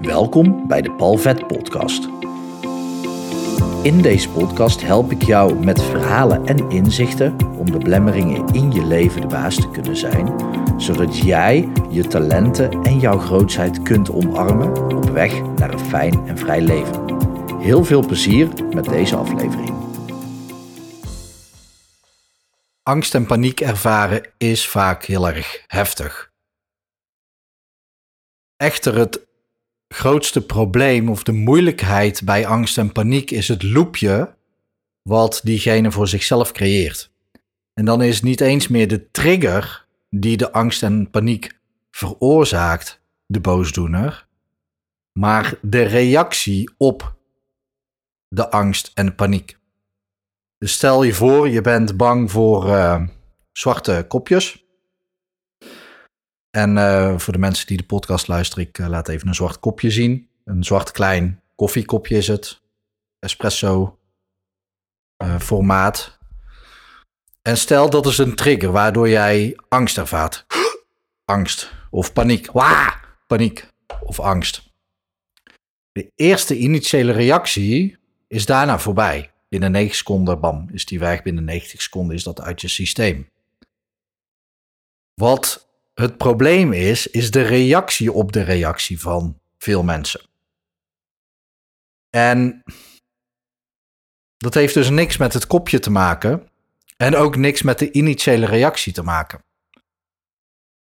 Welkom bij de Palvet Podcast. In deze podcast help ik jou met verhalen en inzichten om de blemmeringen in je leven de baas te kunnen zijn, zodat jij je talenten en jouw grootheid kunt omarmen op weg naar een fijn en vrij leven. Heel veel plezier met deze aflevering. Angst en paniek ervaren is vaak heel erg heftig. Echter, het grootste probleem of de moeilijkheid bij angst en paniek is het loopje wat diegene voor zichzelf creëert. En dan is niet eens meer de trigger die de angst en paniek veroorzaakt, de boosdoener, maar de reactie op de angst en de paniek. Dus stel je voor, je bent bang voor uh, zwarte kopjes. En uh, voor de mensen die de podcast luisteren, ik uh, laat even een zwart kopje zien. Een zwart klein koffiekopje is het. Espresso formaat. En stel dat is een trigger waardoor jij angst ervaart. angst of paniek. Waa! Paniek of angst. De eerste initiële reactie is daarna voorbij. Binnen 9 seconden, bam, is die weg. Binnen 90 seconden is dat uit je systeem. Wat het probleem is, is de reactie op de reactie van veel mensen. En dat heeft dus niks met het kopje te maken. En ook niks met de initiële reactie te maken.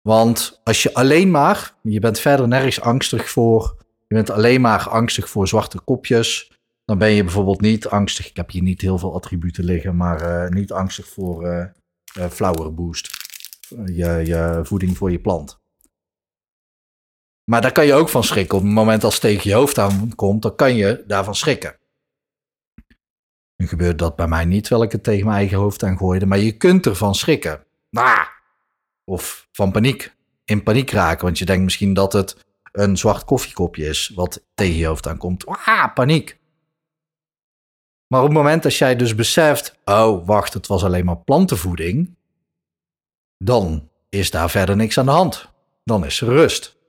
Want als je alleen maar, je bent verder nergens angstig voor, je bent alleen maar angstig voor zwarte kopjes, dan ben je bijvoorbeeld niet angstig. Ik heb hier niet heel veel attributen liggen, maar uh, niet angstig voor uh, uh, flower boost. Je, je voeding voor je plant. Maar daar kan je ook van schrikken. Op het moment als het tegen je hoofd aankomt, dan kan je daarvan schrikken. Nu gebeurt dat bij mij niet, terwijl ik het tegen mijn eigen hoofd aan gooide. Maar je kunt ervan schrikken. Ah! Of van paniek. In paniek raken, want je denkt misschien dat het een zwart koffiekopje is wat tegen je hoofd aankomt. Ah, paniek. Maar op het moment dat jij dus beseft, oh wacht, het was alleen maar plantenvoeding, dan is daar verder niks aan de hand. Dan is er rust.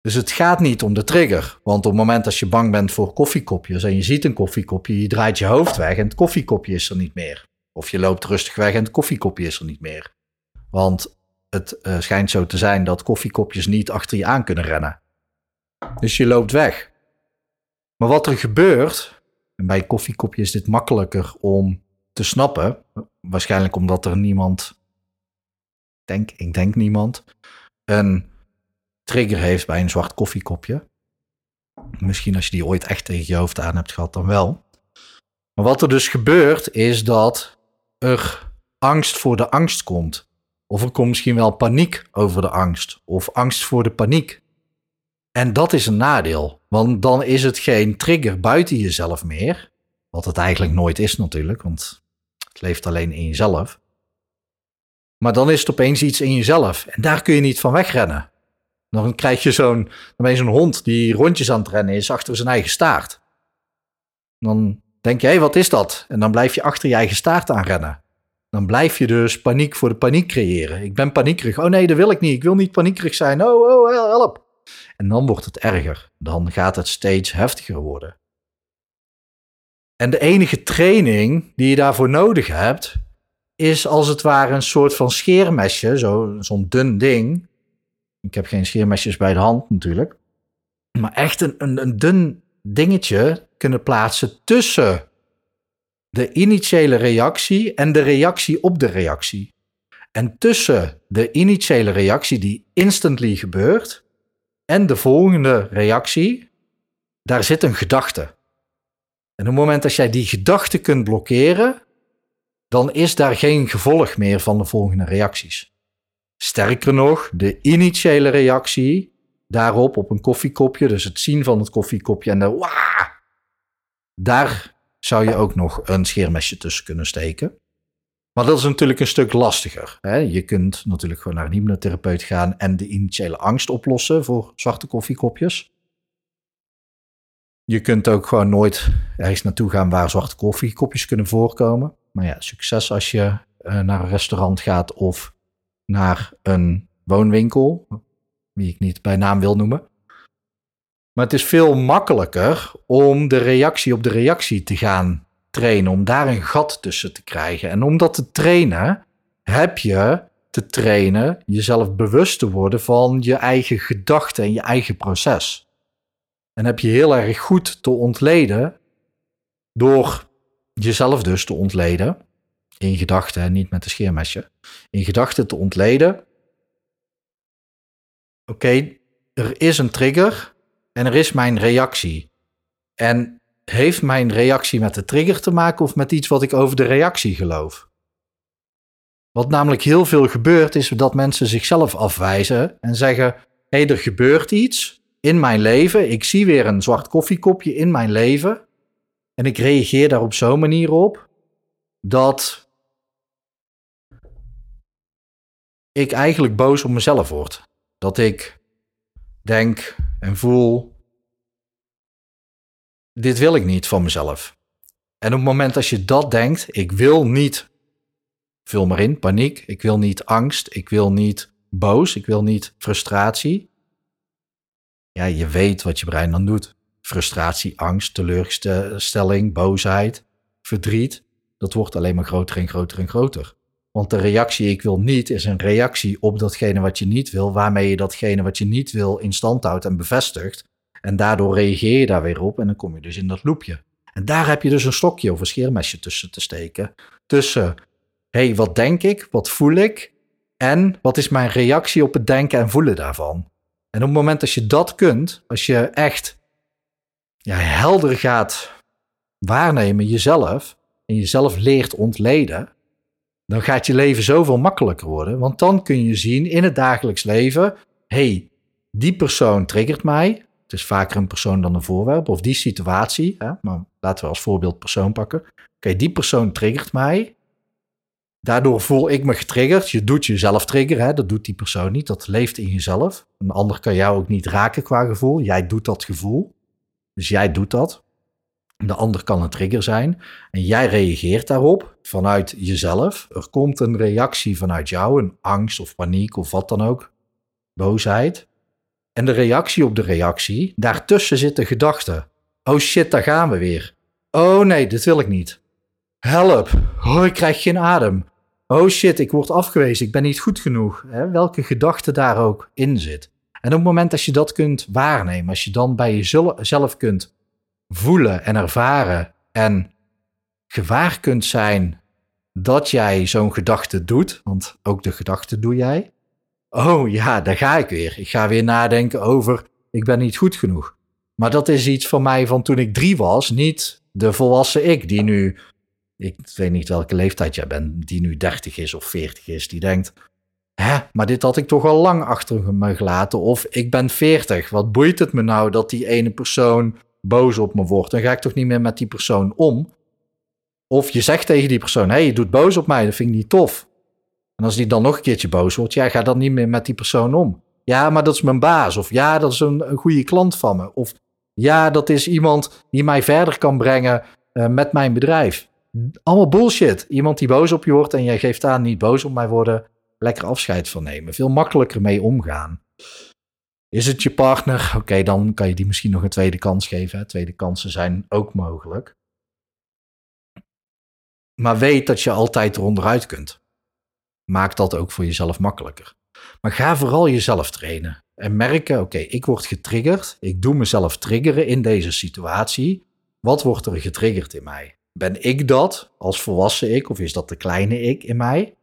Dus het gaat niet om de trigger. Want op het moment dat je bang bent voor koffiekopjes en je ziet een koffiekopje, je draait je hoofd weg en het koffiekopje is er niet meer. Of je loopt rustig weg en het koffiekopje is er niet meer. Want het uh, schijnt zo te zijn dat koffiekopjes niet achter je aan kunnen rennen. Dus je loopt weg. Maar wat er gebeurt, en bij koffiekopje is dit makkelijker om te snappen. Waarschijnlijk omdat er niemand, denk, ik denk niemand, een trigger heeft bij een zwart koffiekopje. Misschien als je die ooit echt tegen je hoofd aan hebt gehad, dan wel. Maar wat er dus gebeurt, is dat er angst voor de angst komt. Of er komt misschien wel paniek over de angst. Of angst voor de paniek. En dat is een nadeel, want dan is het geen trigger buiten jezelf meer. Wat het eigenlijk nooit is natuurlijk, want het leeft alleen in jezelf. Maar dan is het opeens iets in jezelf en daar kun je niet van wegrennen. Dan krijg je zo'n, hond die rondjes aan het rennen is achter zijn eigen staart. Dan denk je, hé, wat is dat? En dan blijf je achter je eigen staart aan rennen. Dan blijf je dus paniek voor de paniek creëren. Ik ben paniekerig. Oh nee, dat wil ik niet. Ik wil niet paniekerig zijn. Oh, oh, help. En dan wordt het erger. Dan gaat het steeds heftiger worden. En de enige training die je daarvoor nodig hebt, is als het ware een soort van scheermesje, zo'n dun ding. Ik heb geen scheermesjes bij de hand natuurlijk. Maar echt een, een, een dun dingetje kunnen plaatsen tussen de initiële reactie en de reactie op de reactie. En tussen de initiële reactie die instantly gebeurt en de volgende reactie, daar zit een gedachte. En op het moment dat jij die gedachte kunt blokkeren, dan is daar geen gevolg meer van de volgende reacties. Sterker nog, de initiële reactie daarop op een koffiekopje, dus het zien van het koffiekopje en de waa, daar zou je ook nog een scheermesje tussen kunnen steken. Maar dat is natuurlijk een stuk lastiger. Hè? Je kunt natuurlijk gewoon naar een hypnotherapeut gaan en de initiële angst oplossen voor zwarte koffiekopjes. Je kunt ook gewoon nooit ergens naartoe gaan waar zwarte koffiekopjes kunnen voorkomen. Maar ja, succes als je uh, naar een restaurant gaat of naar een woonwinkel, wie ik niet bij naam wil noemen. Maar het is veel makkelijker om de reactie op de reactie te gaan trainen, om daar een gat tussen te krijgen. En om dat te trainen, heb je te trainen jezelf bewust te worden van je eigen gedachten en je eigen proces. En heb je heel erg goed te ontleden door jezelf dus te ontleden in gedachten, niet met een scheermesje, in gedachten te ontleden. Oké, er is een trigger en er is mijn reactie. En heeft mijn reactie met de trigger te maken of met iets wat ik over de reactie geloof? Wat namelijk heel veel gebeurt, is dat mensen zichzelf afwijzen en zeggen: hé, hey, er gebeurt iets in mijn leven. Ik zie weer een zwart koffiekopje in mijn leven. En ik reageer daar op zo'n manier op dat ik eigenlijk boos op mezelf word. Dat ik denk en voel: dit wil ik niet van mezelf. En op het moment dat je dat denkt, ik wil niet vul maar in, paniek. Ik wil niet angst. Ik wil niet boos. Ik wil niet frustratie. Ja, je weet wat je brein dan doet. Frustratie, angst, teleurstelling, boosheid, verdriet. Dat wordt alleen maar groter en groter en groter. Want de reactie ik wil niet is een reactie op datgene wat je niet wil, waarmee je datgene wat je niet wil in stand houdt en bevestigt. En daardoor reageer je daar weer op en dan kom je dus in dat loopje. En daar heb je dus een stokje of een scheermesje tussen te steken. Tussen hey, wat denk ik, wat voel ik en wat is mijn reactie op het denken en voelen daarvan. En op het moment dat je dat kunt, als je echt ja, helder gaat waarnemen jezelf en jezelf leert ontleden, dan gaat je leven zoveel makkelijker worden. Want dan kun je zien in het dagelijks leven, hey, die persoon triggert mij. Het is vaker een persoon dan een voorwerp of die situatie. Hè? Maar laten we als voorbeeld persoon pakken. Oké, die persoon triggert mij. Daardoor voel ik me getriggerd. Je doet jezelf triggeren, hè? dat doet die persoon niet. Dat leeft in jezelf. Een ander kan jou ook niet raken qua gevoel. Jij doet dat gevoel. Dus jij doet dat. De ander kan een trigger zijn. En jij reageert daarop vanuit jezelf. Er komt een reactie vanuit jou, een angst of paniek of wat dan ook. Boosheid. En de reactie op de reactie, daartussen zit de gedachte. Oh shit, daar gaan we weer. Oh nee, dit wil ik niet. Help. Oh, ik krijg geen adem oh shit, ik word afgewezen, ik ben niet goed genoeg. Hè? Welke gedachte daar ook in zit. En op het moment dat je dat kunt waarnemen, als je dan bij jezelf kunt voelen en ervaren en gewaar kunt zijn dat jij zo'n gedachte doet, want ook de gedachte doe jij. Oh ja, daar ga ik weer. Ik ga weer nadenken over ik ben niet goed genoeg. Maar dat is iets van mij van toen ik drie was, niet de volwassen ik die nu ik weet niet welke leeftijd jij bent, die nu 30 is of 40 is, die denkt, hè, maar dit had ik toch al lang achter me gelaten. Of ik ben 40, wat boeit het me nou dat die ene persoon boos op me wordt? Dan ga ik toch niet meer met die persoon om. Of je zegt tegen die persoon, hé, hey, je doet boos op mij, dat vind ik niet tof. En als die dan nog een keertje boos wordt, ja, ga dan niet meer met die persoon om. Ja, maar dat is mijn baas. Of ja, dat is een, een goede klant van me. Of ja, dat is iemand die mij verder kan brengen uh, met mijn bedrijf allemaal bullshit. Iemand die boos op je wordt en jij geeft aan niet boos op mij worden, lekker afscheid van nemen. Veel makkelijker mee omgaan. Is het je partner? Oké, dan kan je die misschien nog een tweede kans geven. Tweede kansen zijn ook mogelijk. Maar weet dat je altijd eronderuit kunt. Maak dat ook voor jezelf makkelijker. Maar ga vooral jezelf trainen. En merken, oké, ik word getriggerd. Ik doe mezelf triggeren in deze situatie. Wat wordt er getriggerd in mij? Ben ik dat als volwassen ik of is dat de kleine ik in mij?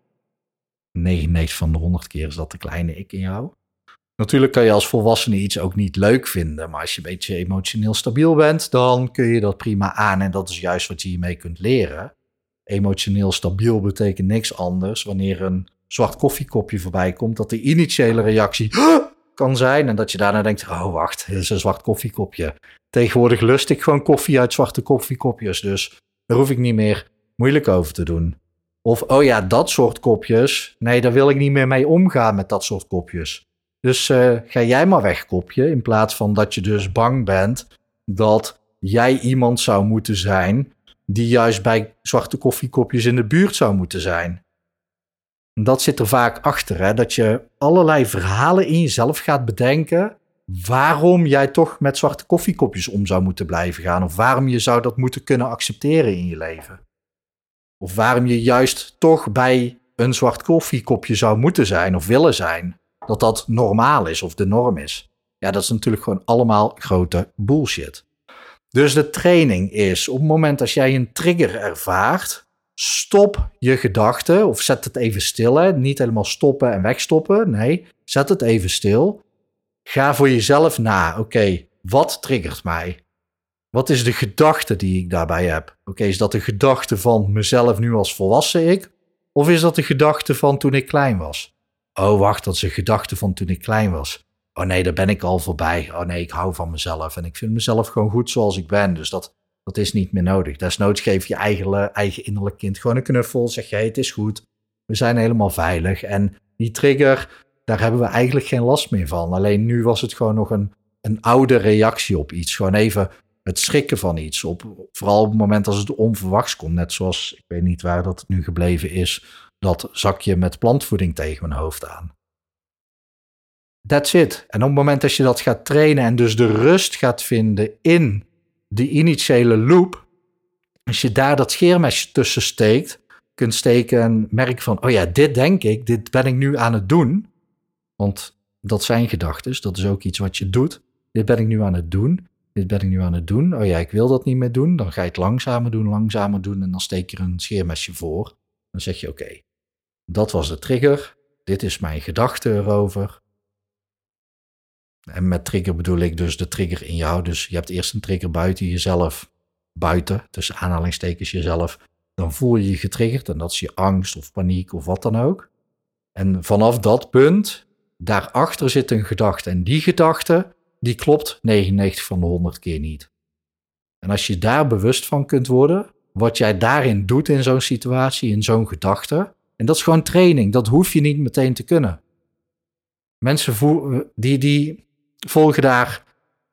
99 van de 100 keer is dat de kleine ik in jou. Natuurlijk kan je als volwassene iets ook niet leuk vinden, maar als je een beetje emotioneel stabiel bent, dan kun je dat prima aan en dat is juist wat je hiermee kunt leren. Emotioneel stabiel betekent niks anders wanneer een zwart koffiekopje voorbij komt, dat de initiële reactie kan zijn en dat je daarna denkt, oh wacht, dit is een zwart koffiekopje. Tegenwoordig lust ik gewoon koffie uit zwarte koffiekopjes, dus daar hoef ik niet meer moeilijk over te doen. Of, oh ja, dat soort kopjes. Nee, daar wil ik niet meer mee omgaan met dat soort kopjes. Dus uh, ga jij maar weg, kopje. In plaats van dat je dus bang bent dat jij iemand zou moeten zijn die juist bij zwarte koffiekopjes in de buurt zou moeten zijn. dat zit er vaak achter, hè? dat je allerlei verhalen in jezelf gaat bedenken waarom jij toch met zwarte koffiekopjes om zou moeten blijven gaan. Of waarom je zou dat moeten kunnen accepteren in je leven. Of waarom je juist toch bij een zwart koffiekopje zou moeten zijn of willen zijn. Dat dat normaal is of de norm is. Ja, dat is natuurlijk gewoon allemaal grote bullshit. Dus de training is op het moment als jij een trigger ervaart, stop je gedachten of zet het even stil. Hè? Niet helemaal stoppen en wegstoppen. Nee, zet het even stil. Ga voor jezelf na. Oké, wat triggert mij? Wat is de gedachte die ik daarbij heb? Oké, is dat de gedachte van mezelf nu als volwassen ik? Of is dat de gedachte van toen ik klein was? Oh, wacht, dat is een gedachte van toen ik klein was. Oh nee, daar ben ik al voorbij. Oh nee, ik hou van mezelf en ik vind mezelf gewoon goed zoals ik ben. Dus dat, dat is niet meer nodig. Desnoods geef je eigen, eigen innerlijk kind gewoon een knuffel. Zeg jij, het is goed. We zijn helemaal veilig. En die trigger, daar hebben we eigenlijk geen last meer van. Alleen nu was het gewoon nog een, een oude reactie op iets. Gewoon even het schrikken van iets. Op, vooral op het moment als het onverwachts komt. Net zoals, ik weet niet waar dat nu gebleven is, dat zakje met plantvoeding tegen mijn hoofd aan. That's it. En op het moment dat je dat gaat trainen en dus de rust gaat vinden in die initiële loop, als je daar dat scheermesje tussen steekt, kunt steken en merken van, oh ja, dit denk ik, dit ben ik nu aan het doen. Want dat zijn gedachten, dat is ook iets wat je doet. Dit ben ik nu aan het doen, dit ben ik nu aan het doen. Oh ja, ik wil dat niet meer doen. Dan ga je het langzamer doen, langzamer doen en dan steek je er een scheermesje voor. Dan zeg je, oké, dat was de trigger. Dit is mijn gedachte erover. En met trigger bedoel ik dus de trigger in jou. Dus je hebt eerst een trigger buiten jezelf, buiten, tussen aanhalingstekens jezelf. Dan voel je je getriggerd en dat is je angst of paniek of wat dan ook. En vanaf dat punt, daarachter zit een gedachte. En die gedachte, die klopt 99 van de 100 keer niet. En als je daar bewust van kunt worden, wat jij daarin doet in zo'n situatie, in zo'n gedachte, en dat is gewoon training, dat hoef je niet meteen te kunnen. Mensen die, die volgen daar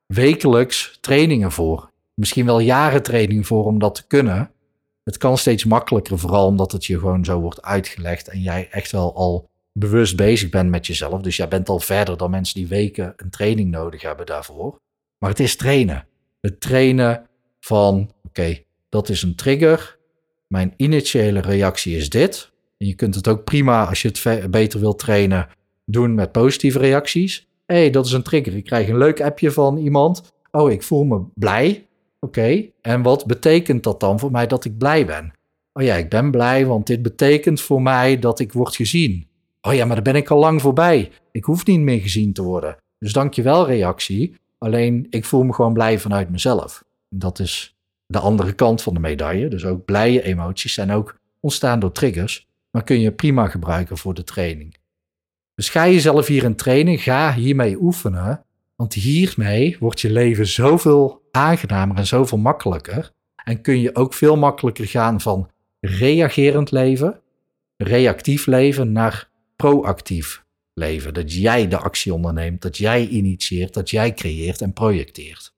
wekelijks trainingen voor. Misschien wel jaren training voor om dat te kunnen. Het kan steeds makkelijker, vooral omdat het je gewoon zo wordt uitgelegd en jij echt wel al bewust bezig bent met jezelf. Dus jij bent al verder dan mensen die weken een training nodig hebben daarvoor. Maar het is trainen. Het trainen van, oké, dat is een trigger. Mijn initiële reactie is dit. En je kunt het ook prima, als je het beter wilt trainen, doen met positieve reacties hey, dat is een trigger. Ik krijg een leuk appje van iemand. Oh, ik voel me blij. Oké, en wat betekent dat dan voor mij dat ik blij ben? Oh ja, ik ben blij, want dit betekent voor mij dat ik word gezien. Oh ja, maar daar ben ik al lang voorbij. Ik hoef niet meer gezien te worden. Dus dankjewel reactie. Alleen ik voel me gewoon blij vanuit mezelf. Dat is de andere kant van de medaille. Dus ook blije emoties zijn ook ontstaan door triggers. Maar kun je prima gebruiken voor de training. Dus ga jezelf hierin trainen, ga hiermee oefenen. Want hiermee wordt je leven zoveel aangenamer en zoveel makkelijker. En kun je ook veel makkelijker gaan van reagerend leven, reactief leven, naar proactief leven. Dat jij de actie onderneemt, dat jij initieert, dat jij creëert en projecteert.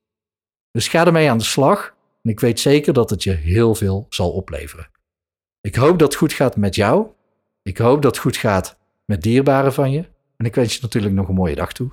Dus ga ermee aan de slag. En ik weet zeker dat het je heel veel zal opleveren. Ik hoop dat het goed gaat met jou. Ik hoop dat het goed gaat met dierbaren van je. En ik wens je natuurlijk nog een mooie dag toe.